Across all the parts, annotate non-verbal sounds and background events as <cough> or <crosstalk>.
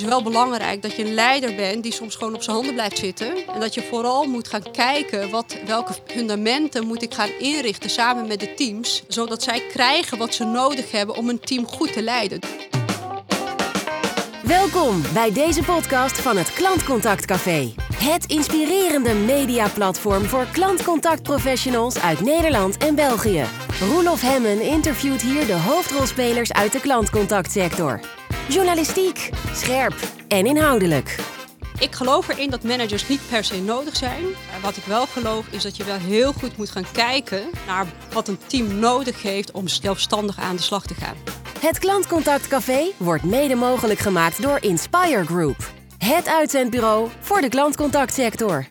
is wel belangrijk dat je een leider bent die soms gewoon op zijn handen blijft zitten. En dat je vooral moet gaan kijken wat, welke fundamenten moet ik gaan inrichten samen met de teams. Zodat zij krijgen wat ze nodig hebben om een team goed te leiden. Welkom bij deze podcast van het Klantcontact Café. Het inspirerende mediaplatform voor klantcontactprofessionals uit Nederland en België. Roelof Hemmen interviewt hier de hoofdrolspelers uit de klantcontactsector. Journalistiek, scherp en inhoudelijk. Ik geloof erin dat managers niet per se nodig zijn. Maar Wat ik wel geloof is dat je wel heel goed moet gaan kijken naar wat een team nodig heeft om zelfstandig aan de slag te gaan. Het Klantcontact Café wordt mede mogelijk gemaakt door Inspire Group. Het uitzendbureau voor de klantcontactsector.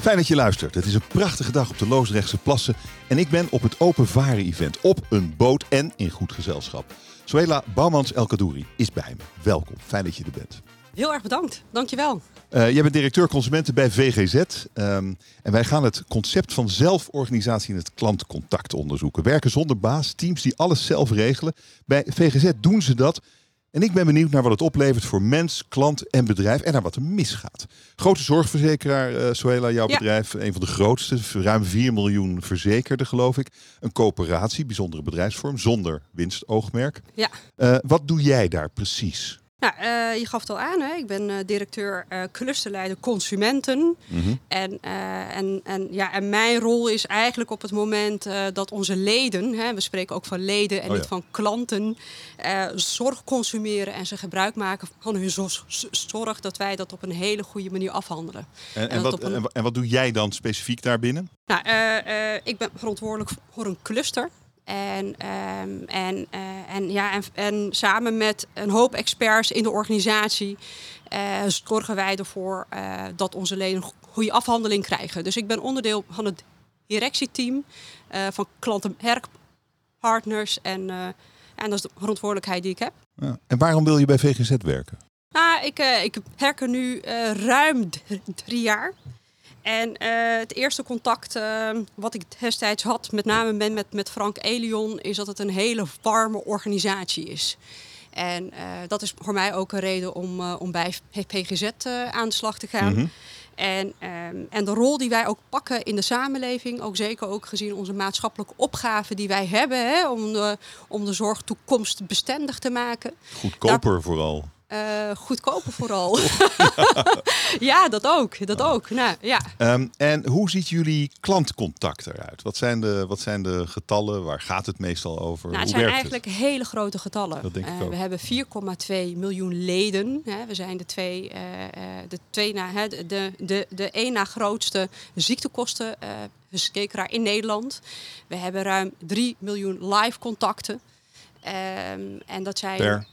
Fijn dat je luistert. Het is een prachtige dag op de Loosdrechtse Plassen en ik ben op het Open Varen Event op een boot en in goed gezelschap. Zoela Bouwmans El Kadouri is bij me. Welkom, fijn dat je er bent. Heel erg bedankt. Dankjewel. Eh jij bent directeur consumenten bij VGZ ehm, en wij gaan het concept van zelforganisatie in het klantcontact onderzoeken. Werken zonder baas, teams die alles zelf regelen. Bij VGZ doen ze dat. En ik ben benieuwd naar wat het oplevert voor mens, klant en bedrijf en naar wat er misgaat. Grote zorgverzekeraar, Suela, jouw Ja. bedrijf, een van de grootste, ruim 4 miljoen verzekerden geloof ik. Een coöperatie, bijzondere bedrijfsvorm, zonder winstoogmerk. Ja. Eh, wat doe jij daar precies? Nou, eh, je gaf het al aan, hè? ik ben eh, directeur eh clusterleider consumenten. En, eh, en, en, ja, en mijn rol is eigenlijk op het moment dat onze leden, hè, we spreken ook van leden en Oh ja. niet van klanten, zorg consumeren en ze gebruik maken van hun zorg, dat wij dat op een hele goede manier afhandelen. En, en, wat, een- en, wa- en wat doe jij dan specifiek daarbinnen? Nou, ik ben verantwoordelijk voor een cluster. En, ehm, en, eh, en, ja, en, en samen met een hoop experts in de organisatie eh, zorgen wij ervoor eh, dat onze leden een goede afhandeling krijgen. Dus ik ben onderdeel van het directieteam van klantenmerkpartners. En, eh, en dat is de verantwoordelijkheid die ik heb. Ja. En waarom wil je bij VGZ werken? Nou, ik, ik werk er nu ruim drie jaar. En eh, het eerste contact eh, wat ik destijds had, met name met, met, met Frank Elion, is dat het een hele warme organisatie is. En eh, dat is voor mij ook een reden om, eh, om bij PGZ aan de slag te gaan. Mhm. En, ehm, en de rol die wij ook pakken in de samenleving, ook zeker ook gezien onze maatschappelijke opgave die wij hebben, hè, om, de, om de zorg toekomstbestendig te maken. Goedkoper vooral. Eh, goedkoper vooral. <laughs> <laughs> ja, dat ook. Dat ook. Nou, ja. Ehm, en hoe ziet jullie klantcontact eruit? Wat zijn, de, wat zijn de getallen? Waar gaat het meestal over? Nou, het hoe zijn eigenlijk hele grote getallen. Dat denk ik Eh, ook. we hebben 4,2 miljoen leden. Hè. We zijn de twee, eh, de, twee na, hè, de, de, de, de één na grootste ziektekosten verzekeraar in Nederland. We hebben ruim 3 miljoen live contacten. Ehm, en dat zijn Per?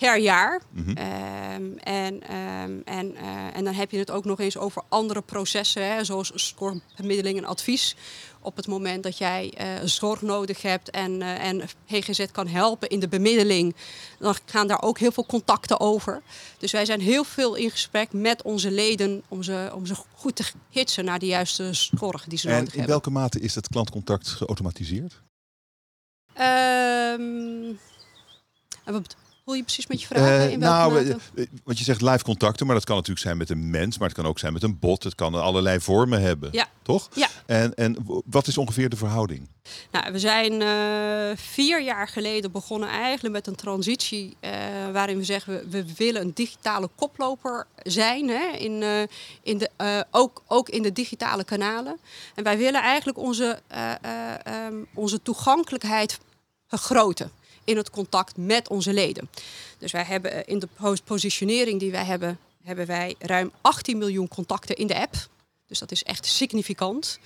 Per jaar. Mhm. Ehm, en, ehm, en, eh, en dan heb je het ook nog eens over andere processen, hè, zoals zorgbemiddeling en advies. Op het moment dat jij eh, zorg nodig hebt en, eh, en GGZ kan helpen in de bemiddeling, dan gaan daar ook heel veel contacten over. Dus wij zijn heel veel in gesprek met onze leden om ze, om ze goed te hitsen naar de juiste zorg die ze En nodig in hebben. welke mate is dat klantcontact geautomatiseerd? En wat bedoel je precies met je vraag? Eh, in welke nou, mate? eh, want je zegt live contacten, maar dat kan natuurlijk zijn met een mens, maar het kan ook zijn met een bot. Het kan allerlei vormen hebben, Ja. toch? Ja. En, en wat is ongeveer de verhouding? Nou, we zijn eh, vier jaar geleden begonnen eigenlijk met een transitie eh, waarin we zeggen we, we willen een digitale koploper zijn, hè, in, eh, in de, eh, ook, ook in de digitale kanalen. En wij willen eigenlijk onze, eh, eh, ehm, onze toegankelijkheid vergroten in het contact met onze leden. Dus wij hebben eh, in de pos- positionering die wij hebben, hebben wij ruim 18 miljoen contacten in de app. Dus dat is echt significant.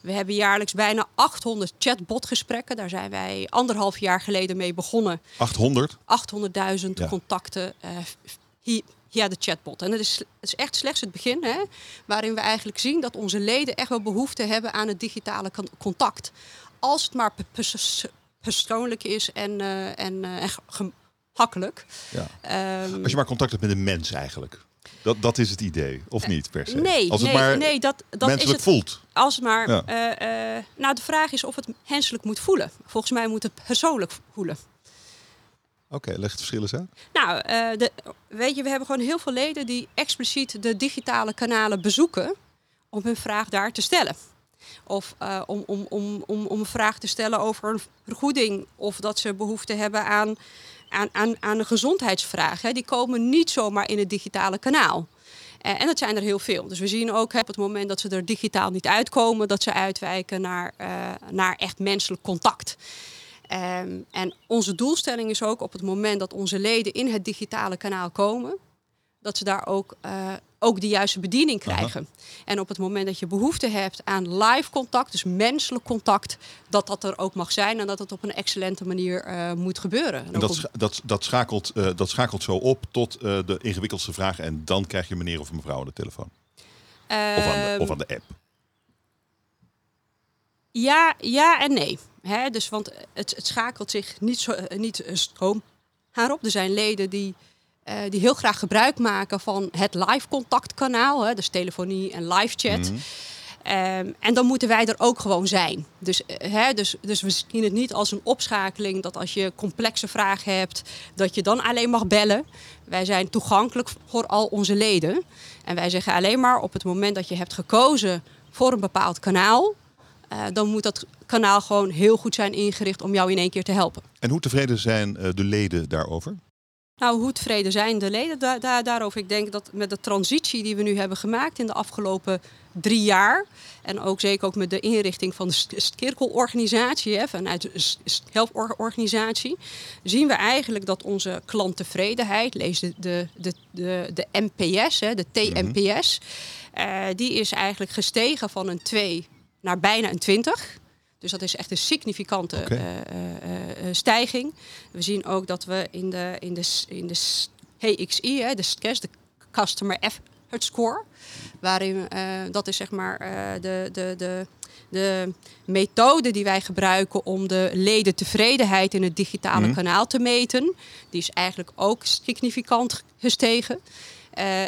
We hebben jaarlijks bijna 800 chatbotgesprekken. Daar zijn wij anderhalf jaar geleden mee begonnen. 800? 800.000 Ja. contacten eh, via de chatbot. En het is, het is echt slechts het begin, hè, waarin we eigenlijk zien dat onze leden echt wel behoefte hebben aan het digitale contact. Als het maar persoonlijk is en, eh, en, eh, en gemakkelijk. Ja. Ehm, Als je maar contact hebt met een mens eigenlijk. Dat, dat is het idee, of niet per se? Eh, nee, Als het nee, maar nee, dat, dat is menselijk het. voelt. Als het maar. Ja. eh, eh, nou, de vraag is of het menselijk moet voelen. Volgens mij moet het persoonlijk voelen. Oké, leg het verschil eens uit. Nou, eh, de, weet je, we hebben gewoon heel veel leden die expliciet de digitale kanalen bezoeken om hun vraag daar te stellen. Of uh, om, om, om, om, om een vraag te stellen over een vergoeding. Of dat ze behoefte hebben aan, aan, aan, aan een gezondheidsvraag. Hè. Die komen niet zomaar in het digitale kanaal. Uh, en dat zijn er heel veel. Dus we zien ook hè, op het moment dat ze er digitaal niet uitkomen, dat ze uitwijken naar, uh, naar echt menselijk contact. Um, en onze doelstelling is ook op het moment dat onze leden in het digitale kanaal komen, dat ze daar ook, uh, ook de juiste bediening krijgen. Aha. En op het moment dat je behoefte hebt aan live contact, dus menselijk contact, dat dat er ook mag zijn en dat het op een excellente manier uh, moet gebeuren. En, en dat, dat, dat, schakelt, uh, dat schakelt zo op tot de ingewikkeldste vragen en dan krijg je meneer of mevrouw aan de telefoon. Of, aan de, of aan de app. Ja, ja en nee. Hè, dus, want het, het schakelt zich niet zo niet stroom haar op. Er zijn leden die, uh, die heel graag gebruik maken van het live contactkanaal, hè, dus telefonie en live chat. Mm -hmm. um, en dan moeten wij er ook gewoon zijn. Dus, uh, hè, dus, dus we zien het niet als een opschakeling dat als je complexe vragen hebt, dat je dan alleen mag bellen. Wij zijn toegankelijk voor al onze leden. En wij zeggen alleen maar op het moment dat je hebt gekozen voor een bepaald kanaal, uh, dan moet dat kanaal gewoon heel goed zijn ingericht om jou in één keer te helpen. En hoe tevreden zijn de leden daarover? Nou, hoe tevreden zijn de leden da da daarover? Ik denk dat met de transitie die we nu hebben gemaakt in de afgelopen drie jaar. En ook zeker ook met de inrichting van de Skirkel-organisatie, vanuit de zien we eigenlijk dat onze klanttevredenheid, lees de, de, de, de, de NPS, hè, de TNPS, mm -hmm. uh, die is eigenlijk gestegen van een 2 naar bijna een 20. Dus dat is echt een significante okay. uh, uh, stijging. We zien ook dat we in de, in de, in de HXI, hè, de SCES, de Customer Effort Score, waarin dat is zeg maar de, de, de, de methode die wij gebruiken om de ledentevredenheid in het digitale mm. kanaal te meten. Die is eigenlijk ook significant gestegen.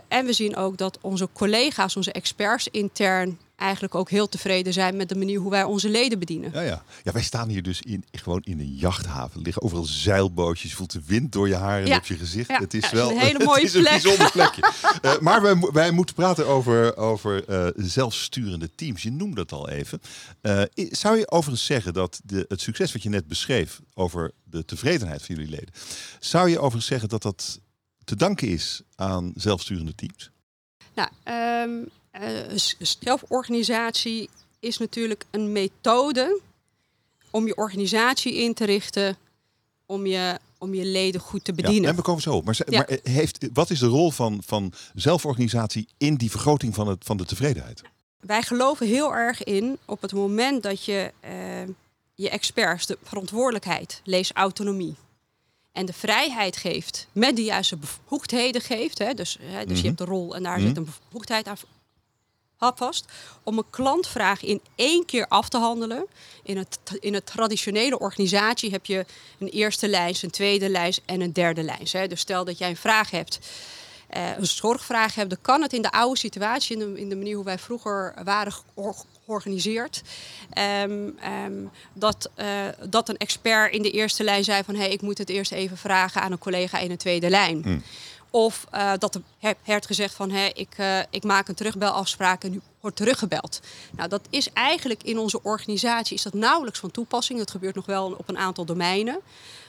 en we zien ook dat onze collega's, onze experts intern eigenlijk ook heel tevreden zijn met de manier hoe wij onze leden bedienen. Ja, ja. ja wij staan hier dus in, gewoon in een jachthaven. Er liggen overal zeilbootjes. Je voelt de wind door je haar en ja. op je gezicht. Ja. Het is ja, wel een <laughs> hele mooie plek. een bijzonder plekje. uh, <laughs> maar wij, wij moeten praten over, over uh, zelfsturende teams. Je noemde dat al even. Uh, zou je overigens zeggen dat de, het succes wat je net beschreef over de tevredenheid van jullie leden, zou je overigens zeggen dat dat te danken is aan zelfsturende teams? Nou, um uh, zelforganisatie is natuurlijk een methode om je organisatie in te richten, om je, om je leden goed te bedienen. Ja, en we komen zo op. Maar, ja. maar heeft, wat is de rol van, van zelforganisatie in die vergroting van, het, van de tevredenheid? Wij geloven heel erg in op het moment dat je uh, je experts de verantwoordelijkheid, lees autonomie, en de vrijheid geeft, met de juiste bevoegdheden geeft. Hè, dus hè, dus mm -hmm. je hebt de rol en daar mm -hmm. zit een bevoegdheid aan vast om een klantvraag in één keer af te handelen. In het, in het traditionele organisatie heb je een eerste lijst, een tweede lijst en een derde lijst. Hè. Dus stel dat jij een vraag hebt, uh, een zorgvraag hebt, dan kan het in de oude situatie, in de, in de manier hoe wij vroeger waren georganiseerd, um, um, dat, uh, dat een expert in de eerste lijn zei van hé, hey, ik moet het eerst even vragen aan een collega in een tweede lijn. Mm. Of uh, dat er werd gezegd van hé, ik, uh, ik maak een terugbelafspraak en nu wordt teruggebeld. Nou, dat is eigenlijk in onze organisatie is dat nauwelijks van toepassing. Dat gebeurt nog wel op een aantal domeinen.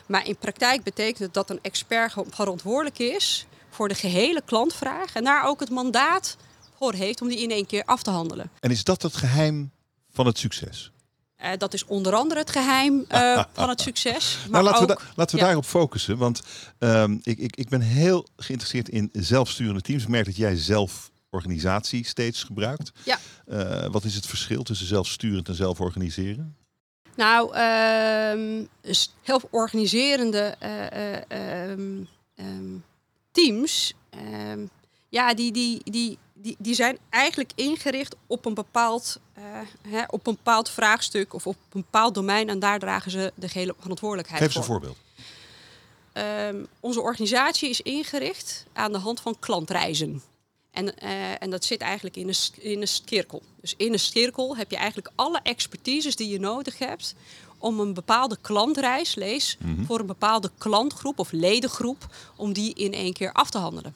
Maar in praktijk betekent het dat een expert verantwoordelijk is voor de gehele klantvraag en daar ook het mandaat voor heeft om die in één keer af te handelen. En is dat het geheim van het succes? Uh, dat is onder andere het geheim uh, <laughs> van het succes. Maar nou, laten, ook, we, da laten we ja. daarop focussen. Want um, ik, ik, ik ben heel geïnteresseerd in zelfsturende teams. Ik merk dat jij zelf organisatie steeds gebruikt. Ja. Uh, wat is het verschil tussen zelfsturend en zelforganiseren? Nou, um, zelforganiserende um, teams, ja, die, die, die, die, die zijn eigenlijk ingericht op een, bepaald, uh, hè, op een bepaald vraagstuk of op een bepaald domein. En daar dragen ze de gehele verantwoordelijkheid Geef voor. Geef eens een voorbeeld. Um, onze organisatie is ingericht aan de hand van klantreizen. En, uh, en dat zit eigenlijk in een, in een cirkel. Dus in een cirkel heb je eigenlijk alle expertises die je nodig hebt om een bepaalde klantreis, lees, Mhm. voor een bepaalde klantgroep of ledengroep, om die in één keer af te handelen.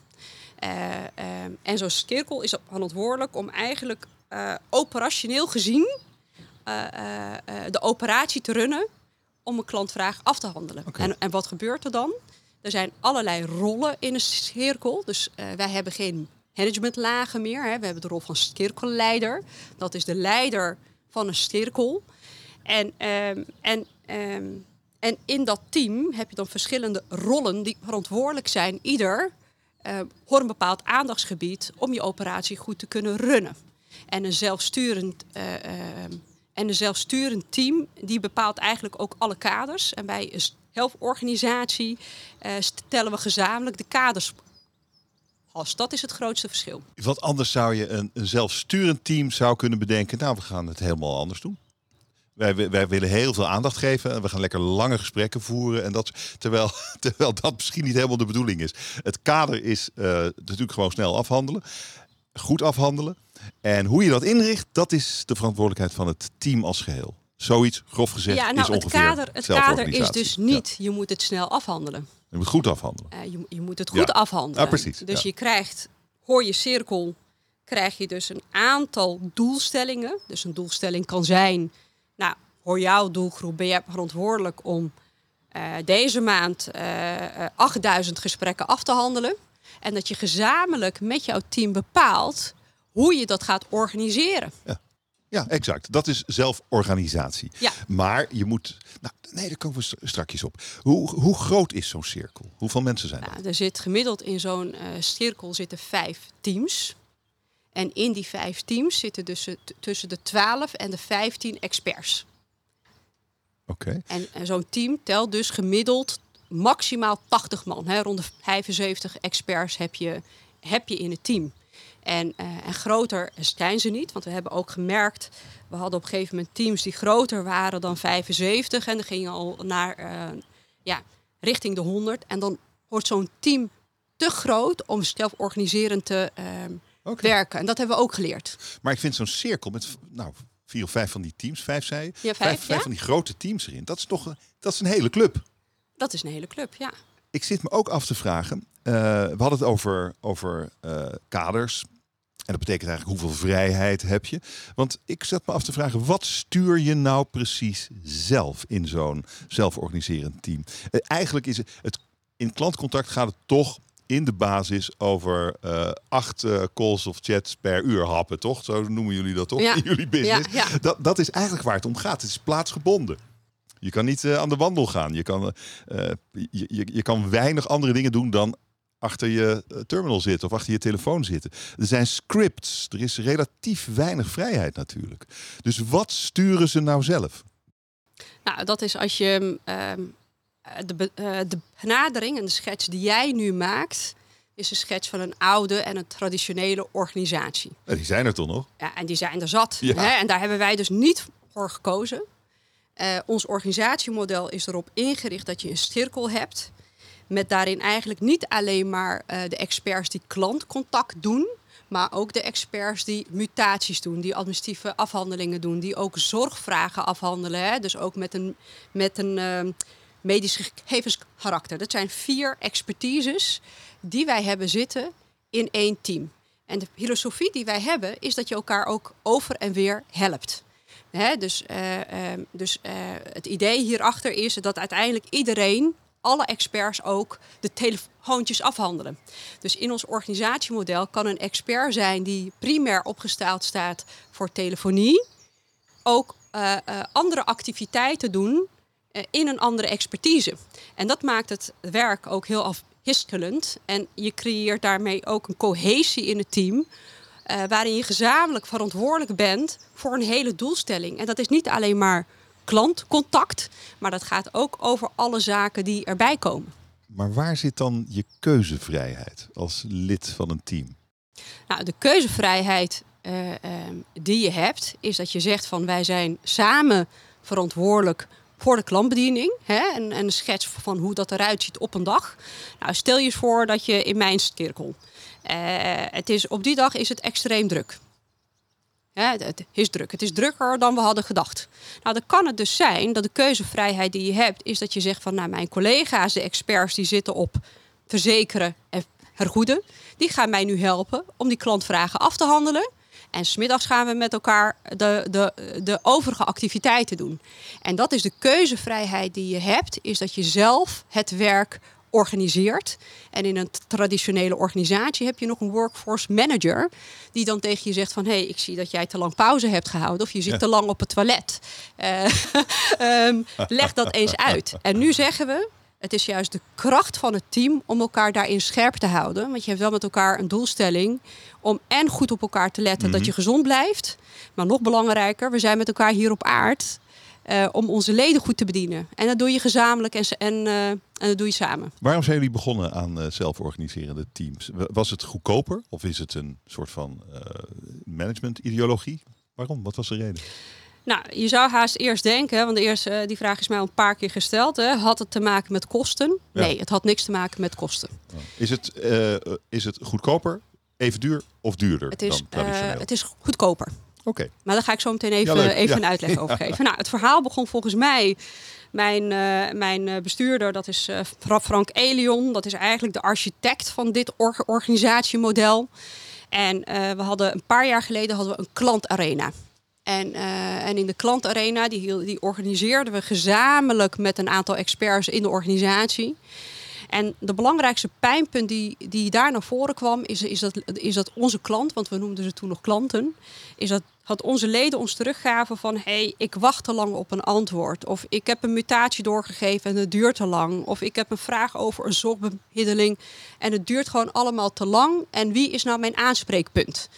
Eh, ehm, en zo'n cirkel is verantwoordelijk om eigenlijk eh, operationeel gezien eh, de operatie te runnen om een klantvraag af te handelen. En, en wat gebeurt er dan? Er zijn allerlei rollen in een cirkel. Dus wij hebben geen managementlagen meer. Hè. We hebben de rol van cirkelleider. Dat is de leider van een cirkel. En, ehm, en, ehm, en in dat team heb je dan verschillende rollen die verantwoordelijk zijn, ieder eh, voor een bepaald aandachtsgebied, om je operatie goed te kunnen runnen. En een zelfsturend, eh, ehm, en een zelfsturend team die bepaalt eigenlijk ook alle kaders. En bij een helporganisatie eh, stellen we gezamenlijk de kaders vast. Dat is het grootste verschil. Want anders zou je een, een zelfsturend team zou kunnen bedenken. Nou, we gaan het helemaal anders doen. Wij, wi- wij willen heel veel aandacht geven en we gaan lekker lange gesprekken voeren. En dat, terwijl, <laughs> terwijl dat misschien niet helemaal de bedoeling is. Het kader is eh, natuurlijk gewoon snel afhandelen. Goed afhandelen. En hoe je dat inricht, dat is de verantwoordelijkheid van het team als geheel. Zoiets, grof gezegd, ja, is nou, het ongeveer kader, het kader is dus niet, je moet het snel afhandelen. Je moet goed afhandelen. Eh, je, je moet het Ja. goed afhandelen. Ja, precies, Dus je krijgt, voor je cirkel, krijg je dus een aantal doelstellingen. Dus een doelstelling kan zijn, nou, voor jouw doelgroep ben jij verantwoordelijk om eh, deze maand eh, eh, 8000 gesprekken af te handelen. En dat je gezamenlijk met jouw team bepaalt hoe je dat gaat organiseren. Ja, exact. Dat is zelforganisatie. Ja. Maar je moet. Nou, nee, daar komen we st- strakjes op. Hoe, hoe groot is zo'n cirkel? Hoeveel mensen zijn er? Nou, er zit gemiddeld in zo'n eh, cirkel zitten vijf teams. En in die vijf teams zitten dus tussen de 12 en de 15 experts. Oké. En, en zo'n team telt dus gemiddeld maximaal 80 man. Hè. Rond de 75 experts heb je, heb je in het team. En, eh, en groter zijn ze niet, want we hebben ook gemerkt... we hadden op een gegeven moment teams die groter waren dan 75... en dan gingen al naar eh, ja, richting de 100. En dan wordt zo'n team te groot om zelforganiserend te ehm, Werken. En dat hebben we ook geleerd. Maar ik vind zo'n cirkel met nou, vier of vijf van die teams, vijf zei je? Ja, vijf, ja. van die grote teams erin. Dat is toch een- dat is een hele club. Dat is een hele club, ja. Ik zit me ook af te vragen. eh, we hadden het over, over eh, kaders. En dat betekent eigenlijk hoeveel vrijheid heb je. Want ik zat me af te vragen, wat stuur je nou precies zelf in zo'n zelforganiserend team? Eh, eigenlijk is het, het, in klantcontact gaat het toch in de basis over eh, acht eh, calls of chats per uur happen, toch? Zo noemen jullie dat toch Ja. <laughs> in jullie business? Ja, ja. Dat, dat is eigenlijk waar het om gaat. Het is plaatsgebonden. Je kan niet eh, aan de wandel gaan. Je kan, je, je, je kan weinig andere dingen doen dan achter je terminal zitten of achter je telefoon zitten. Er zijn scripts. Er is relatief weinig vrijheid natuurlijk. Dus wat sturen ze nou zelf? Nou, dat is als je ehm, eh, de, be- eh, de benadering en de schets die jij nu maakt, is een schets van een oude en een traditionele organisatie. Eh, Die zijn er toch nog? Ja, en die zijn er zat. Ja. Hè? En daar hebben wij dus niet voor gekozen. Eh, ons organisatiemodel is erop ingericht dat je een cirkel hebt. Met daarin eigenlijk niet alleen maar eh, de experts die klantcontact doen. Maar ook de experts die mutaties doen, die administratieve afhandelingen doen, die ook zorgvragen afhandelen. Hè? Dus ook met een, met een ehm, medisch gegevenskarakter. Dat zijn vier expertises die wij hebben zitten in één team. En de filosofie die wij hebben is dat je elkaar ook over en weer helpt. Dus eh, ehm, dus eh, het idee hierachter is dat uiteindelijk iedereen, alle experts ook, de telefoontjes afhandelen. Dus in ons organisatiemodel kan een expert zijn die primair opgesteld staat voor telefonie, ook eh, andere activiteiten doen in een andere expertise. En dat maakt het werk ook heel afwisselend. En je creëert daarmee ook een cohesie in het team. eh, waarin je gezamenlijk verantwoordelijk bent voor een hele doelstelling. En dat is niet alleen maar klantcontact, maar dat gaat ook over alle zaken die erbij komen. Maar waar zit dan je keuzevrijheid als lid van een team? Nou, de keuzevrijheid eh, die je hebt, is dat je zegt van wij zijn samen verantwoordelijk voor de klantbediening. Hè? En, en een schets van hoe dat eruit ziet op een dag. Nou, stel je eens voor dat je in mijn cirkel. eh, het is, op die dag is het extreem druk. Het is druk. Het is drukker dan we hadden gedacht. Nou, dan kan het dus zijn dat de keuzevrijheid die je hebt, is dat je zegt van nou, mijn collega's, de experts, die zitten op verzekeren en hergoeden, die gaan mij nu helpen om die klantvragen af te handelen. En smiddags gaan we met elkaar de, de, de overige activiteiten doen. En dat is de keuzevrijheid die je hebt, is dat je zelf het werk organiseert. En in een traditionele organisatie heb je nog een workforce manager die dan tegen je zegt van hé, hey, ik zie dat jij te lang pauze hebt gehouden of je zit te lang op het toilet. Uh, um, <laughs> leg dat eens uit. En nu zeggen we, het is juist de kracht van het team om elkaar daarin scherp te houden. Want je hebt wel met elkaar een doelstelling om en goed op elkaar te letten dat mhm. je gezond blijft. Maar nog belangrijker, we zijn met elkaar hier op aard uh, om onze leden goed te bedienen. En dat doe je gezamenlijk en, en, uh, en dat doe je samen. Waarom zijn jullie begonnen aan uh, zelforganiserende teams? Was het goedkoper of is het een soort van management-ideologie? Waarom? Wat was de reden? Nou, je zou haast eerst denken, want eerst, die vraag is mij al een paar keer gesteld. Hè, had het te maken met kosten? Nee, het had niks te maken met kosten. Is het, is het goedkoper, even duur of duurder het is, dan traditioneel? het is goedkoper. Oké. Maar daar ga ik zo meteen even, even een uitleg over <laughs> geven. Nou, het verhaal begon volgens mij. Mijn, uh, mijn eh, bestuurder, dat is uh, Frank Elion. Dat is eigenlijk de architect van dit or organisatiemodel. En we hadden een paar jaar geleden hadden we een klantarena. En, en in de klantarena, die, die organiseerden we gezamenlijk met een aantal experts in de organisatie. En de belangrijkste pijnpunt die, die daar naar voren kwam, is, is, dat, is dat onze klant, want we noemden ze toen nog klanten, is dat onze leden ons teruggaven van hé, hey, ik wacht te lang op een antwoord. Of ik heb een mutatie doorgegeven en het duurt te lang. Of ik heb een vraag over een zorgbemiddeling en het duurt gewoon allemaal te lang. En wie is nou mijn aanspreekpunt?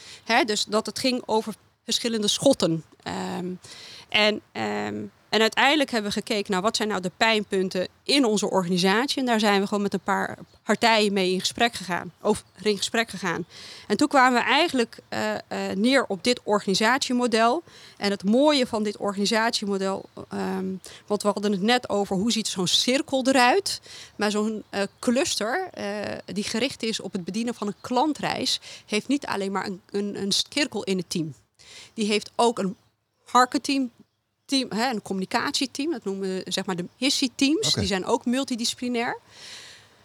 Dus dat het ging over verschillende schotten. Um, en um, en uiteindelijk hebben we gekeken naar wat zijn nou de pijnpunten in onze organisatie. En daar zijn we gewoon met een paar partijen mee in gesprek gegaan. Over in gesprek gegaan. En toen kwamen we eigenlijk uh, uh, neer op dit organisatiemodel. En het mooie van dit organisatiemodel, um, want we hadden het net over hoe ziet zo'n cirkel eruit. Maar zo'n uh, cluster die gericht is op het bedienen van een klantreis, heeft niet alleen maar een, een, een cirkel in het team. Die heeft ook een marketing team, hè, een communicatieteam, dat noemen we zeg maar de HISSI-teams. Die zijn ook multidisciplinair.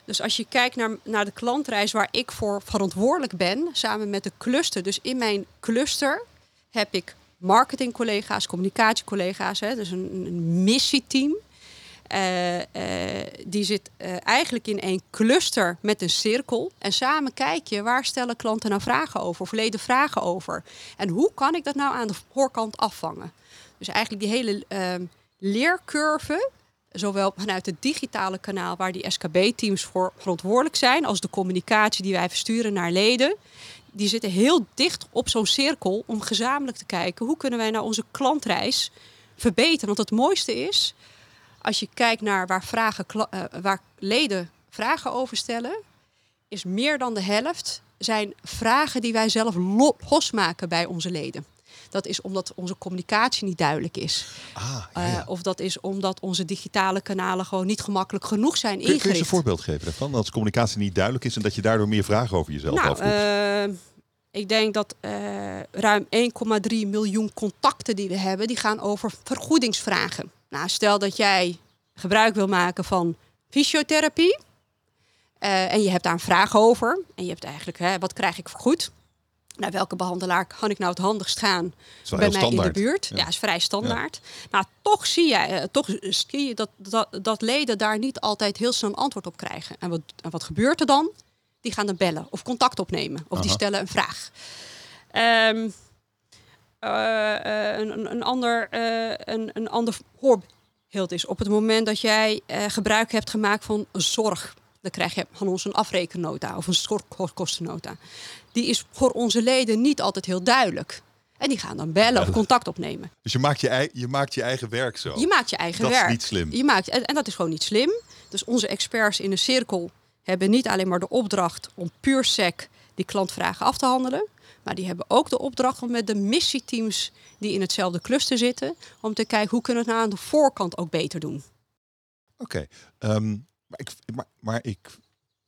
Dus als je kijkt naar, naar de klantreis waar ik voor verantwoordelijk ben, samen met de cluster. Dus in mijn cluster heb ik marketingcollega's, communicatiecollega's, hè, dus een, een missieteam. Uh, uh, die zit uh, eigenlijk in één cluster met een cirkel. En samen kijk je waar stellen klanten nou vragen over, verleden vragen over. En hoe kan ik dat nou aan de voorkant afvangen? Dus eigenlijk die hele uh, leercurve, zowel vanuit het digitale kanaal waar die SKB-teams voor verantwoordelijk zijn, als de communicatie die wij versturen naar leden, die zitten heel dicht op zo'n cirkel om gezamenlijk te kijken hoe kunnen wij nou onze klantreis verbeteren. Want het mooiste is, als je kijkt naar waar, vragen, uh, waar leden vragen over stellen, is meer dan de helft zijn vragen die wij zelf losmaken bij onze leden. Dat is omdat onze communicatie niet duidelijk is. Ah, ja, uh, of dat is omdat onze digitale kanalen gewoon niet gemakkelijk genoeg zijn ingericht. Kun je een voorbeeld geven daarvan? Dat communicatie niet duidelijk is en dat je daardoor meer vragen over jezelf nou, afroept? Uh, ik denk dat uh, ruim 1,3 miljoen contacten die we hebben, die gaan over vergoedingsvragen. Nou, stel dat jij gebruik wil maken van fysiotherapie. en je hebt daar een vraag over. En je hebt eigenlijk, hè, wat krijg ik vergoed? naar welke behandelaar kan ik nou het handigst gaan bij mij in de buurt? Ja, is vrij standaard. Nou, toch zie je, uh, toch zie je dat, dat, dat leden daar niet altijd heel snel een antwoord op krijgen. En wat, en wat gebeurt er dan? Die gaan dan bellen of contact opnemen of die stellen een vraag. Um, een, een, ander, een, een ander voorbeeld is op het moment dat jij gebruik hebt gemaakt van zorg dan krijg je van ons een afrekennota of een schorkostennota. Die is voor onze leden niet altijd heel duidelijk. En die gaan dan bellen of contact opnemen. Dus je maakt je, je maakt je eigen werk zo? Je maakt je eigen werk. Dat is niet slim. Je maakt, en, en dat is gewoon niet slim. Dus onze experts in een cirkel hebben niet alleen maar de opdracht om puur sec die klantvragen af te handelen. Maar die hebben ook de opdracht om met de missieteams die in hetzelfde cluster zitten, om te kijken hoe kunnen we het nou aan de voorkant ook beter doen. Oké, ehm, maar ik, maar, maar ik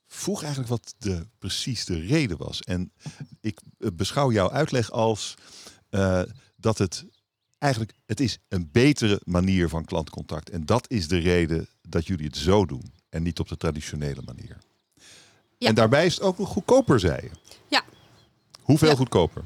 vroeg eigenlijk wat de, precies de reden was. En ik eh, beschouw jouw uitleg als eh, dat het eigenlijk het is een betere manier van klantcontact. En dat is de reden dat jullie het zo doen en niet op de traditionele manier. Ja. En daarbij is het ook nog goedkoper, zei je. Ja. Hoeveel Ja. goedkoper?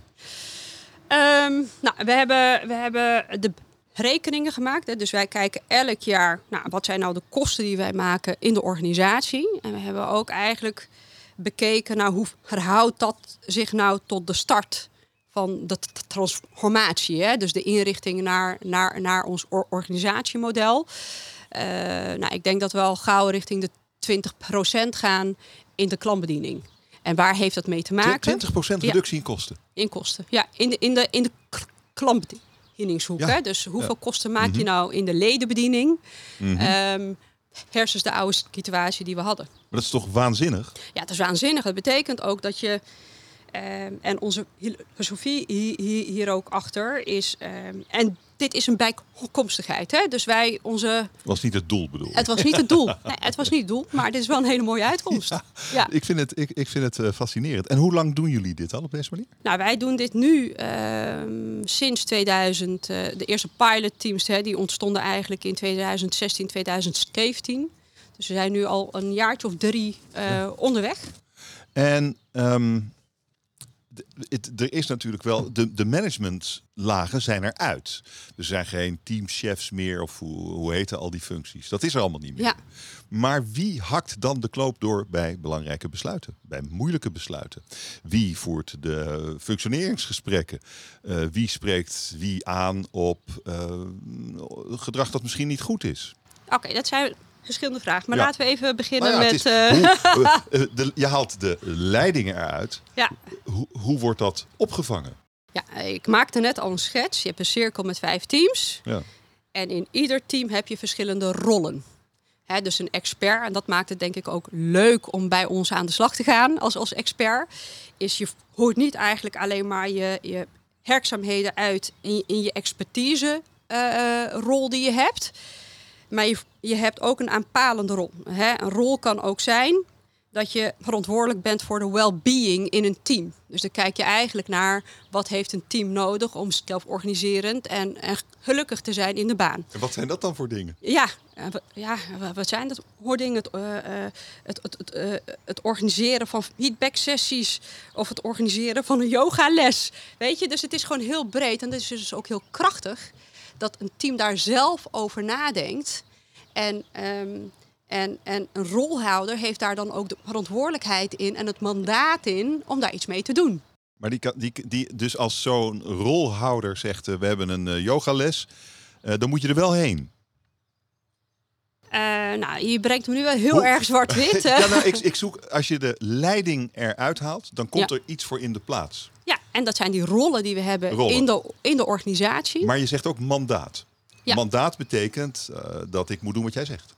Ehm, nou, we hebben, we hebben de rekeningen gemaakt. Hè. Dus wij kijken elk jaar, nou, wat zijn nou de kosten die wij maken in de organisatie. En we hebben ook eigenlijk bekeken, nou, hoe verhoudt dat zich nou tot de start van de transformatie. Hè? Dus de inrichting naar, naar, naar ons or- organisatiemodel. Eh, nou, ik denk dat we al gauw richting de 20% gaan in de klantbediening. En waar heeft dat mee te maken? 20% reductie in kosten. In kosten. Ja, in de, in de, in de klantbedieningshoek. Ja. Hè? Dus hoeveel kosten maak je Mhm. nou in de ledenbediening Mhm. ehm, versus de oude situatie die we hadden? Maar dat is toch waanzinnig? Ja, het is waanzinnig. Dat betekent ook dat je. ehm, en onze filosofie hier, hier, hier ook achter is. ehm, en dit is een bijkomstigheid. Hè? Dus wij, onze. Was niet het doel bedoel ik. Het was niet het doel. <laughs> Nee, het was niet het doel, maar dit is wel een hele mooie uitkomst. Ja. Ja. Ik vind het, ik, ik vind het eh, fascinerend. En hoe lang doen jullie dit al op deze manier? Nou, wij doen dit nu ehm, sinds 2000. eh, de eerste pilotteams hè, die ontstonden eigenlijk in 2016, 2017. Dus we zijn nu al een jaartje of drie eh, onderweg. En ehm, het, er is natuurlijk wel, de, de managementlagen zijn eruit. Er zijn geen teamchefs meer of hoe, hoe heten al die functies. Dat is er allemaal niet meer. Ja. Maar wie hakt dan de knoop door bij belangrijke besluiten? Bij moeilijke besluiten? Wie voert de functioneringsgesprekken? Eh, wie spreekt wie aan op eh, gedrag dat misschien niet goed is? Oké, dat zijn verschillende vragen. Maar Ja. laten we even beginnen Nou ja, met. is- eh, hoe- <laughs> eh, eh, de- je haalt de leidingen eruit. ja. Hoe, hoe wordt dat opgevangen? ja, ik maakte net al een schets. Je hebt een cirkel met vijf teams. Ja. En in ieder team heb je verschillende rollen. Hè, dus een expert, en dat maakt het denk ik ook leuk om bij ons aan de slag te gaan als, als expert, is je hoort niet eigenlijk alleen maar je, je werkzaamheden uit in, je- in je expertise rol die je hebt. Maar je, je hebt ook een aanpalende rol. Hè? Een rol kan ook zijn dat je verantwoordelijk bent voor de well-being in een team. Dus dan kijk je eigenlijk naar wat heeft een team nodig om zelforganiserend en, en gelukkig te zijn in de baan. En wat zijn dat dan voor dingen? Ja, eh, ja wa- wat zijn dat hoordingen? Het, eh, eh, het, het, het, het organiseren van feedback-sessies of het organiseren van een yogales. Weet je, dus het is gewoon heel breed en het is dus ook heel krachtig dat een team daar zelf over nadenkt. En, ehm, en, en een rolhouder heeft daar dan ook de verantwoordelijkheid in en het mandaat in om daar iets mee te doen. Maar die, die, die, dus als zo'n rolhouder zegt, eh, we hebben een eh, yogales, eh, dan moet je er wel heen. Nou, je brengt me nu wel heel Hoe- erg zwart-wit. <laughs> ja, nou, ik, ik zoek, als je de leiding eruit haalt, dan komt Ja. er iets voor in de plaats. En dat zijn die rollen die we hebben Rollen. in de, in de organisatie. Maar je zegt ook mandaat. Ja. Mandaat betekent eh, dat ik moet doen wat jij zegt.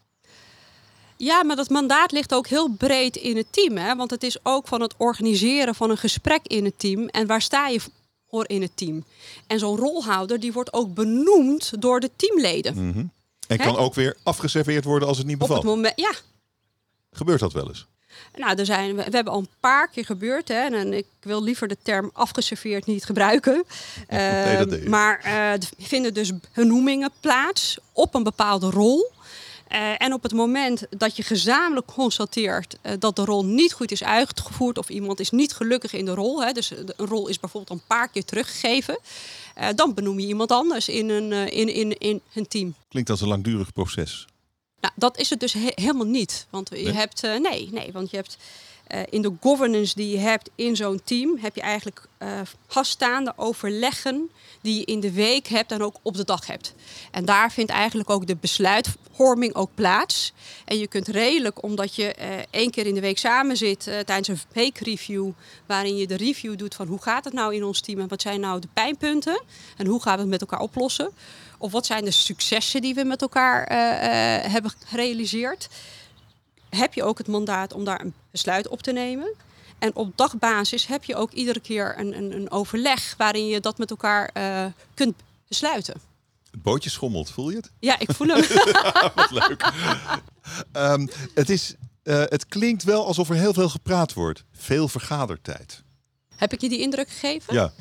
Ja, maar dat mandaat ligt ook heel breed in het team. Hè? Want het is ook van het organiseren van een gesprek in het team. En waar sta je voor in het team? En zo'n rolhouder die wordt ook benoemd door de teamleden. Mhm. En Hè? kan ook weer afgeserveerd worden als het niet Op het bevalt. moment, ja, Gebeurt dat wel eens? Nou, er zijn, we, we hebben al een paar keer gebeurd. Hè, en ik wil liever de term afgeserveerd niet gebruiken. <laughs> Nee, dat Ehm, maar eh, er vinden dus benoemingen plaats op een bepaalde rol. Eh, en op het moment dat je gezamenlijk constateert eh, dat de rol niet goed is uitgevoerd of iemand is niet gelukkig in de rol, hè, dus de- een rol is bijvoorbeeld een paar keer teruggegeven, eh, dan benoem je iemand anders in een, eh, in, in, in een team. Klinkt als een langdurig proces. Nou, dat is het dus he- helemaal niet. Want je Nee? hebt, eh, nee, nee, want je hebt eh, in de governance die je hebt in zo'n team, heb je eigenlijk eh vaststaande overleggen die je in de week hebt en ook op de dag hebt. En daar vindt eigenlijk ook de besluitvorming ook plaats. En je kunt redelijk, omdat je eh, één keer in de week samen zit tijdens een weekreview, waarin je de review doet van hoe gaat het nou in ons team en wat zijn nou de pijnpunten en hoe gaan we het met elkaar oplossen. Of wat zijn de successen die we met elkaar eh, eh, hebben gerealiseerd? Heb je ook het mandaat om daar een besluit op te nemen? En op dagbasis heb je ook iedere keer een, een, een overleg waarin je dat met elkaar eh, kunt besluiten. Het bootje schommelt, voel je het? Ja, ik voel hem. <laughs> Wat leuk. Ehm, het, is, het klinkt wel alsof er heel veel gepraat wordt. Veel vergadertijd. heb ik je die indruk gegeven? Ja.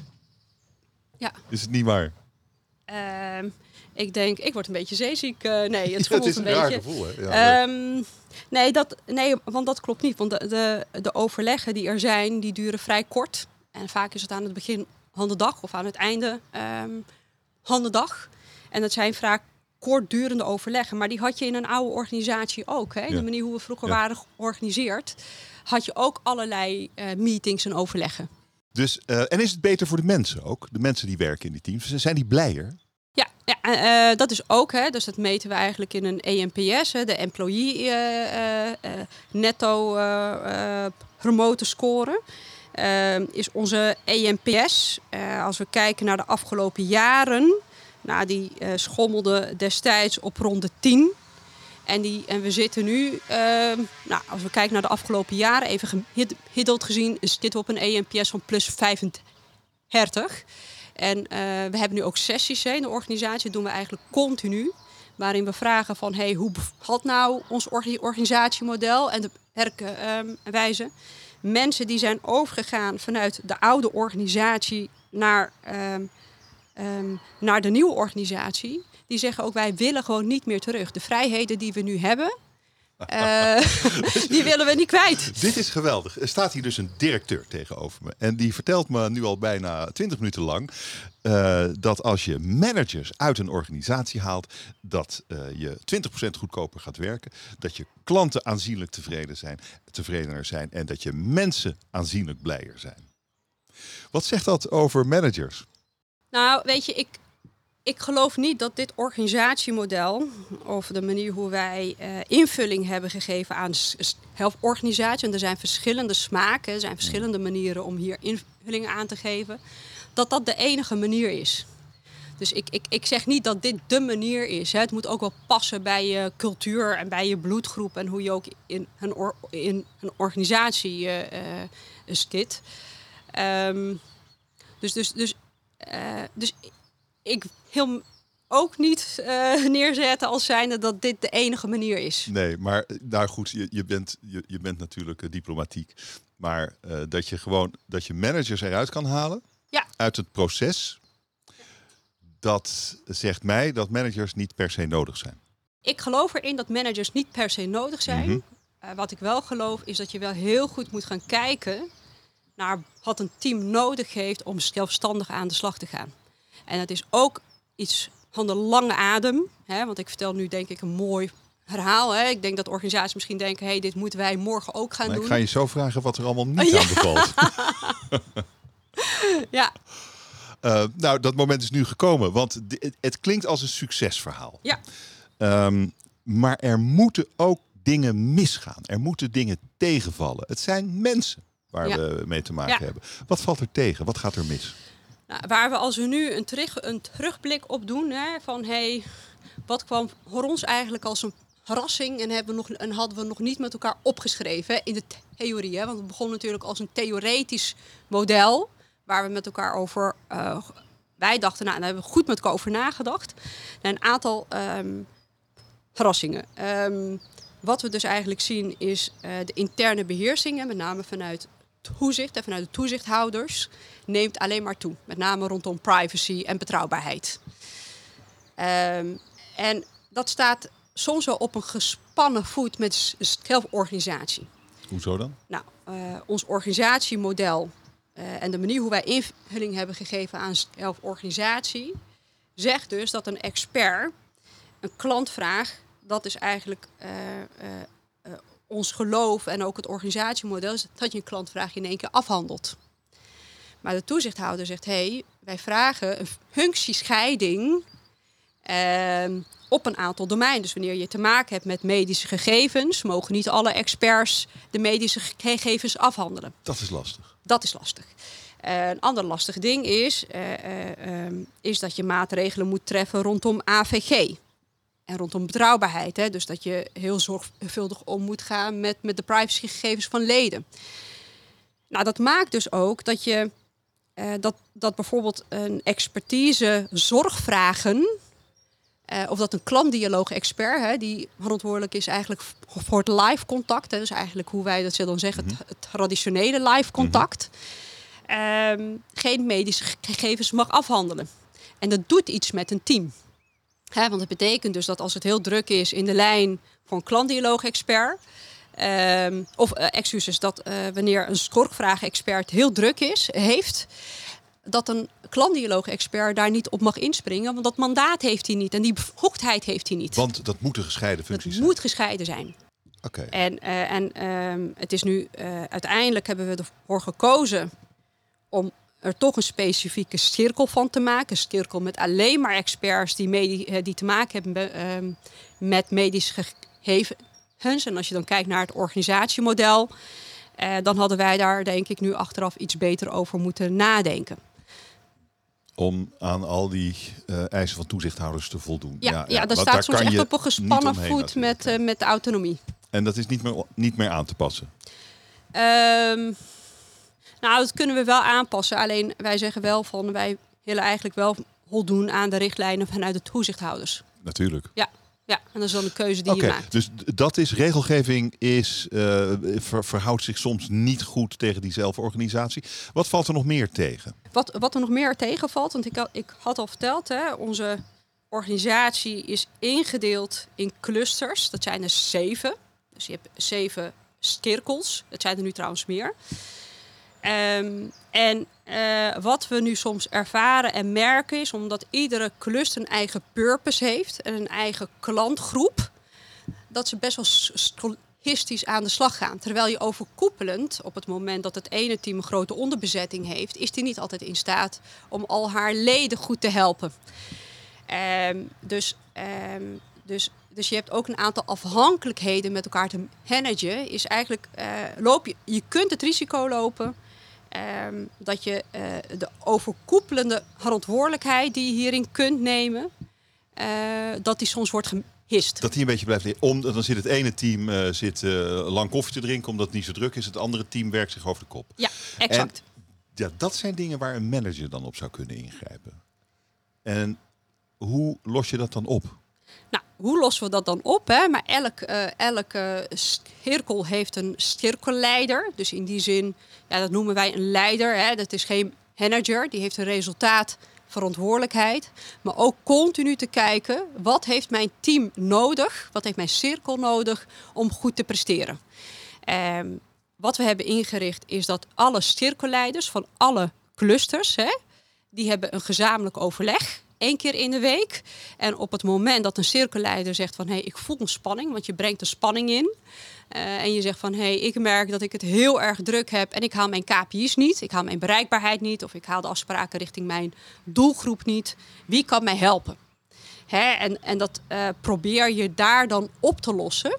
Ja. Is het niet waar? Ehm, ik denk, ik word een beetje zeeziek. Eh, nee, het <laughs> Ja, is een, een beetje. gevoel, hè? Ja, leuk. Ehm, nee, dat, nee, want dat klopt niet. Want de, de, de overleggen die er zijn, die duren vrij kort. En vaak is het aan het begin van de dag of aan het einde ehm van de dag. En dat zijn vaak kortdurende overleggen. Maar die had je in een oude organisatie ook. Hè? Ja. De manier hoe we vroeger waren georganiseerd, had je ook allerlei eh, meetings en overleggen. Dus, eh, en is het beter voor de mensen ook? De mensen die werken in die teams. Zijn die blijer? Ja, ja eh, dat is ook. Hè, dus dat meten we eigenlijk in een EMPS, hè, de Employee eh, Netto Promoter Score. Is onze EMPS, als we kijken naar de afgelopen jaren, nou, die schommelde destijds op rond de 10. En, die, en we zitten nu, eh, nou, als we kijken naar de afgelopen jaren, even gemiddeld gezien, zitten we op een EMPS van plus 35. En eh, we hebben nu ook sessies in de organisatie, dat doen we eigenlijk continu. Waarin we vragen van, hey, hoe bevalt nou ons orga- organisatiemodel en de werkwijze? Mensen die zijn overgegaan vanuit de oude organisatie naar, ehm, ehm, naar de nieuwe organisatie. Die zeggen ook, wij willen gewoon niet meer terug. De vrijheden die we nu hebben, <laughs> eh, <laughs> die willen we niet kwijt. Dit is geweldig. Er staat hier dus een directeur tegenover me. En die vertelt me nu al bijna 20 minuten lang eh, dat als je managers uit een organisatie haalt, dat eh, je 20% goedkoper gaat werken. Dat je klanten aanzienlijk tevreden zijn, tevredener zijn en dat je mensen aanzienlijk blijer zijn. Wat zegt dat over managers? Nou, weet je, ik, ik geloof niet dat dit organisatiemodel, of de manier hoe wij eh, invulling hebben gegeven aan helporganisatie, en er zijn verschillende smaken, er zijn verschillende manieren om hier invulling aan te geven, dat dat de enige manier is. Dus ik, ik, ik zeg niet dat dit de manier is. Hè. Het moet ook wel passen bij je cultuur en bij je bloedgroep en hoe je ook in een, or- in een organisatie eh, eh, zit. Ehm, dus, dus, dus, dus ik wil ook niet eh, <laughs> neerzetten als zijnde dat dit de enige manier is. Nee, maar eh, nou goed, je, je, bent, je, je bent natuurlijk eh, diplomatiek. Maar dat je gewoon dat je managers eruit kan halen Ja. uit het proces. Dat zegt mij dat managers niet per se nodig zijn. Ik geloof erin dat managers niet per se nodig zijn. Mhm. Wat ik wel geloof is dat je wel heel goed moet gaan kijken naar wat een team nodig heeft om zelfstandig aan de slag te gaan. En het is ook iets van de lange adem. Hè, want ik vertel nu denk ik een mooi verhaal. Hè. Ik denk dat organisaties misschien denken, hey, dit moeten wij morgen ook gaan Maar ik doen. ga je zo vragen wat er allemaal niet <laughs> Ja. aan bevalt. <laughs> Ja, Eh, nou, dat moment is nu gekomen, want het, klinkt als een succesverhaal. ja. Ehm, maar er moeten ook dingen misgaan. Er moeten dingen tegenvallen. Het zijn mensen waar Ja. we mee te maken Ja. hebben. Wat valt er tegen? Wat gaat er mis? Nou, waar we als we nu een, terug, een terugblik op doen, hè, van hey, wat kwam voor ons eigenlijk als een verrassing en, hebben we nog, en hadden we nog niet met elkaar opgeschreven in de theorie. Hè, want het begon natuurlijk als een theoretisch model waar we met elkaar over, eh, wij dachten, nou, daar hebben we goed met elkaar over nagedacht. En een aantal ehm, verrassingen. Ehm, wat we dus eigenlijk zien is eh, de interne beheersing, hè, met name vanuit toezicht en vanuit de toezichthouders, neemt alleen maar toe. Met name rondom privacy en betrouwbaarheid. Ehm, en dat staat soms wel op een gespannen voet met zelforganisatie. Hoezo dan? Nou, eh, ons organisatiemodel eh, en de manier hoe wij invulling hebben gegeven aan zelforganisatie, zegt dus dat een expert een klantvraag, dat is eigenlijk eh, ons geloof en ook het organisatiemodel, is dat je een klantvraag in één keer afhandelt. Maar de toezichthouder zegt, hé, hey, wij vragen een functiescheiding ehm, op een aantal domeinen. Dus wanneer je te maken hebt met medische gegevens, mogen niet alle experts de medische gegevens afhandelen. Dat is lastig. Dat is lastig. Eh, een ander lastig ding is, eh, eh, ehm, is dat je maatregelen moet treffen rondom AVG. En rondom betrouwbaarheid. Hè? Dus dat je heel zorgvuldig om moet gaan met, met de privacygegevens van leden. Nou, dat maakt dus ook dat je eh, dat, dat bijvoorbeeld een expertise zorgvragen. eh, of dat een klantdialoog-expert, hè, die verantwoordelijk is eigenlijk voor het live contact. Hè, dus eigenlijk hoe wij dat zullen dan zeggen, het, het traditionele live contact. ehm, geen medische gegevens mag afhandelen. En dat doet iets met een team. Want het betekent dus dat als het heel druk is in de lijn voor een klantdialoog-expert, ehm, of uh, excuses, dat uh, wanneer een scorkvraag-expert heel druk is, heeft, dat een klantdialoog-expert daar niet op mag inspringen, want dat mandaat heeft hij niet en die bevoegdheid heeft hij niet. Want dat moeten gescheiden functies het zijn. moet gescheiden zijn. Oké. En, uh, en um, het is nu, uiteindelijk hebben we ervoor gekozen om er toch een specifieke cirkel van te maken. Een cirkel met alleen maar experts die, medi- die te maken hebben uh, met medische gegevens. En als je dan kijkt naar het organisatiemodel, uh, dan hadden wij daar denk ik nu achteraf iets beter over moeten nadenken. Om aan al die uh, eisen van toezichthouders te voldoen. Ja, ja, ja dat staat soms echt op een gespannen voet met, uh, met de autonomie. En dat is niet meer, niet meer aan te passen? Um, nou, dat kunnen we wel aanpassen. Alleen wij zeggen wel van wij willen eigenlijk wel voldoen aan de richtlijnen vanuit de toezichthouders. Natuurlijk. Ja. Ja, en dat is dan de keuze die okay, je maakt. Dus dat is regelgeving is, uh, ver, verhoudt zich soms niet goed tegen die zelforganisatie. Wat valt er nog meer tegen? Wat, wat er nog meer tegenvalt, want ik, ik had al verteld, hè, onze organisatie is ingedeeld in clusters. Dat zijn er zeven. Dus je hebt zeven cirkels. Het zijn er nu trouwens meer. Um, en uh, wat we nu soms ervaren en merken is, omdat iedere cluster een eigen purpose heeft en een eigen klantgroep, dat ze best wel statistisch aan de slag gaan. Terwijl je overkoepelend, op het moment dat het ene team een grote onderbezetting heeft, is die niet altijd in staat om al haar leden goed te helpen. Um, dus, um, dus, dus je hebt ook een aantal afhankelijkheden met elkaar te managen. Is eigenlijk, uh, loop je, je kunt het risico lopen Um, dat je uh, de overkoepelende verantwoordelijkheid die je hierin kunt nemen, uh, dat die soms wordt gemist. Dat die een beetje blijft liggen. Om, dan zit het ene team uh, zit, lang koffie te drinken omdat het niet zo druk is. Het andere team werkt zich over de kop. Ja, exact. En, ja, dat zijn dingen waar een manager dan op zou kunnen ingrijpen. En hoe los je dat dan op? Nou, hoe lossen we dat dan op? Hè? Maar elk, uh, elke cirkel heeft een cirkelleider. Dus in die zin, ja, dat noemen wij een leider. Hè? Dat is geen manager, die heeft een resultaat verantwoordelijkheid. Maar ook continu te kijken, wat heeft mijn team nodig? Wat heeft mijn cirkel nodig om goed te presteren? Um, wat we hebben ingericht is dat alle cirkelleiders van alle clusters, hè, die hebben een gezamenlijk overleg één keer in de week. En op het moment dat een cirkelleider zegt van hé, hey, ik voel een spanning, want je brengt een spanning in. Uh, en je zegt van hé, hey, ik merk dat ik het heel erg druk heb en ik haal mijn KPI's niet, ik haal mijn bereikbaarheid niet of ik haal de afspraken richting mijn doelgroep niet. Wie kan mij helpen? Hè? En, en dat uh, probeer je daar dan op te lossen.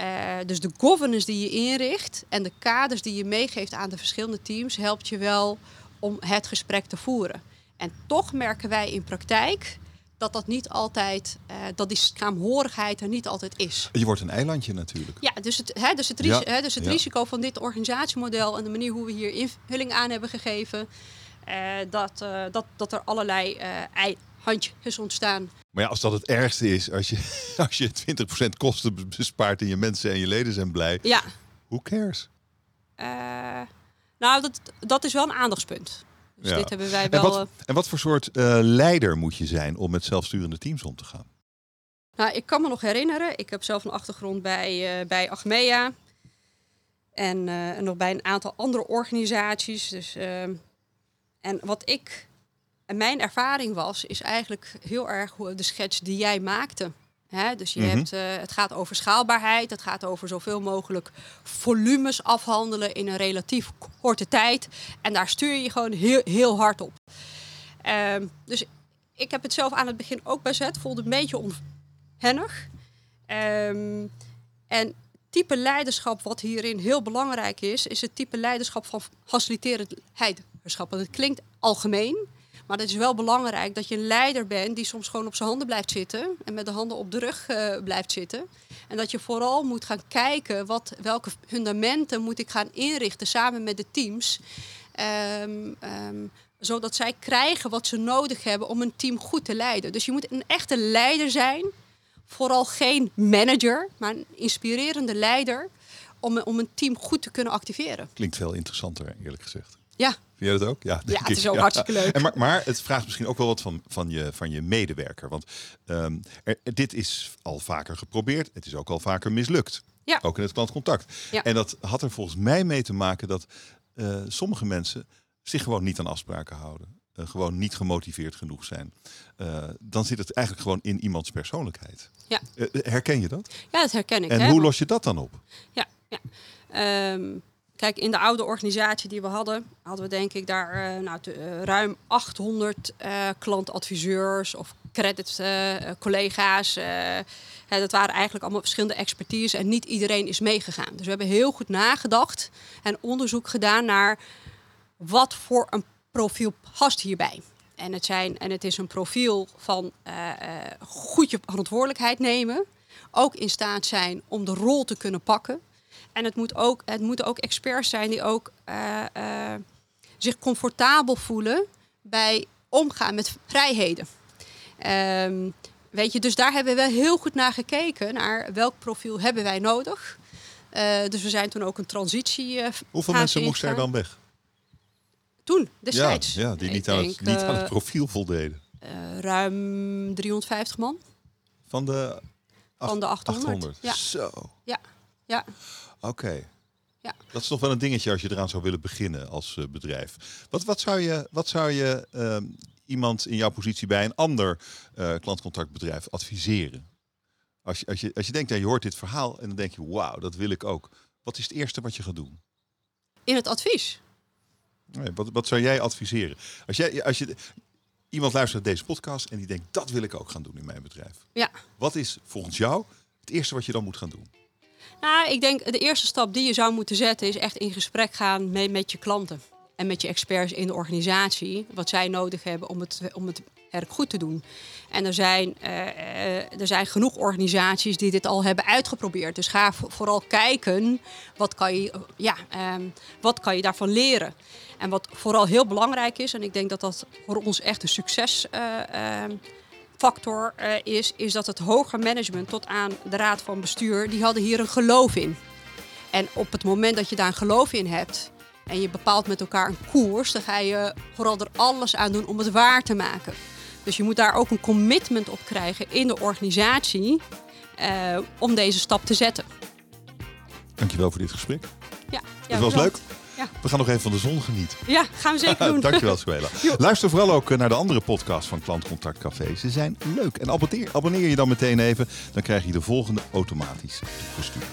Uh, dus de governance die je inricht en de kaders die je meegeeft aan de verschillende teams helpt je wel om het gesprek te voeren. En toch merken wij in praktijk dat dat niet altijd, uh, dat die schaamhorigheid er niet altijd is. Je wordt een eilandje natuurlijk. Ja, dus het, hè, dus het, ris ja, hè, dus het ja. risico van dit organisatiemodel en de manier hoe we hier invulling aan hebben gegeven, uh, dat, uh, dat, dat er allerlei handjes ontstaan. Maar ja, als dat het ergste is, als je, <laughs> als je 20% kosten bespaart en je mensen en je leden zijn blij, ja. who cares? nou, dat, dat is wel een aandachtspunt. Dus ja. dit hebben wij wel. En wat, en wat voor soort uh, leider moet je zijn om met zelfsturende teams om te gaan? Nou, ik kan me nog herinneren. Ik heb zelf een achtergrond bij, uh, bij Achmea. En, uh, en nog bij een aantal andere organisaties. Dus, en wat ik. En mijn ervaring was, is eigenlijk heel erg de schets die jij maakte. He, dus je Mhm. hebt, uh, het gaat over schaalbaarheid, het gaat over zoveel mogelijk volumes afhandelen in een relatief korte tijd. En daar stuur je gewoon heel, heel hard op. Um, dus ik heb het zelf aan het begin ook bezet, voelde een beetje onhennig. Um, en type leiderschap wat hierin heel belangrijk is, is het type leiderschap van faciliterend leiderschap. Want het klinkt algemeen, maar het is wel belangrijk dat je een leider bent die soms gewoon op zijn handen blijft zitten en met de handen op de rug uh, blijft zitten. En dat je vooral moet gaan kijken wat, welke fundamenten moet ik gaan inrichten samen met de teams. Um, um, zodat zij krijgen wat ze nodig hebben om een team goed te leiden. Dus je moet een echte leider zijn. Vooral geen manager, maar een inspirerende leider. Om, om een team goed te kunnen activeren. Klinkt veel interessanter, eerlijk gezegd. Ja, Vind jij dat ook? Ja, ja het is ook hartstikke leuk. En maar, maar het vraagt misschien ook wel wat van, van, je, van je medewerker. Want ehm, er- dit is al vaker geprobeerd. Het is ook al vaker mislukt. Ja. Ook in het klantcontact. Ja. En dat had er volgens mij mee te maken dat eh, sommige mensen zich gewoon niet aan afspraken houden. Eh, gewoon niet gemotiveerd genoeg zijn. Eh, dan zit het eigenlijk gewoon in iemands persoonlijkheid. Ja. Herken je dat? Ja, dat herken ik. En hè, hoe los je dat dan op? Ja, ja. Ehm, kijk, in de oude organisatie die we hadden, hadden we denk ik daar eh, nou, eh, ruim 800 eh, klantadviseurs of credit collega's. hè, dat waren eigenlijk allemaal verschillende expertise en niet iedereen is meegegaan. Dus we hebben heel goed nagedacht en onderzoek gedaan naar wat voor een profiel past hierbij. En het, zijn, en het is een profiel van goed je verantwoordelijkheid nemen. Ook in staat zijn om de rol te kunnen pakken. En het, moet ook, het moeten ook experts zijn die ook eh, eh, zich comfortabel voelen bij omgaan met vrijheden. Ehm, weet je, dus daar hebben we wel heel goed naar gekeken. Naar welk profiel hebben wij nodig. Eh, dus we zijn toen ook een transitie. Hoeveel mensen moesten er dan weg? Toen, destijds. Ja, ja die niet, aan het, niet aan het profiel voldeden. ruim 350 man Van de, van de 800. Ja, Zo, ja, ja. oké. Ja. Dat is toch wel een dingetje als je eraan zou willen beginnen als eh, bedrijf. Wat, wat zou je, wat zou je ehm, iemand in jouw positie bij een ander eh, klantcontactbedrijf adviseren? Als je, als, je, als je denkt, ja, je hoort dit verhaal en dan denk je, wauw, dat wil ik ook. Wat is het eerste wat je gaat doen? In het advies. Nee, wat, wat zou jij adviseren? Als, jij, als je, iemand luistert naar deze podcast en die denkt, dat wil ik ook gaan doen in mijn bedrijf. Ja. Wat is volgens jou het eerste wat je dan moet gaan doen? Nou, ik denk de eerste stap die je zou moeten zetten is echt in gesprek gaan met, met je klanten. En met je experts in de organisatie. Wat zij nodig hebben om het, om het werk goed te doen. En er zijn, eh, eh, er zijn genoeg organisaties die dit al hebben uitgeprobeerd. Dus ga vo- vooral kijken wat kan je, ja, ehm, wat kan je daarvan leren. En wat vooral heel belangrijk is, en ik denk dat dat voor ons echt een succesfactor factor eh, is, is dat het hoger management tot aan de raad van bestuur, die hadden hier een geloof in. En op het moment dat je daar een geloof in hebt en je bepaalt met elkaar een koers, dan ga je vooral er alles aan doen om het waar te maken. Dus je moet daar ook een commitment op krijgen in de organisatie eh, om deze stap te zetten. Dankjewel voor dit gesprek. Ja, ja Het was bedankt. leuk. Ja. We gaan nog even van de zon genieten. Ja, gaan we zeker <laughs> doen. Dankjewel, Suela. Luister vooral ook eh, naar de andere podcast van Klantcontact Café. Ze zijn leuk. En abonneer, abonneer je dan meteen even. Dan krijg je de volgende automatisch toegestuurd.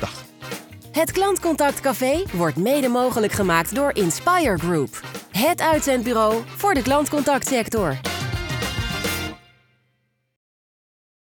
Dag. Het Klantcontact Café wordt mede mogelijk gemaakt door Inspire Group. Het uitzendbureau voor de klantcontactsector.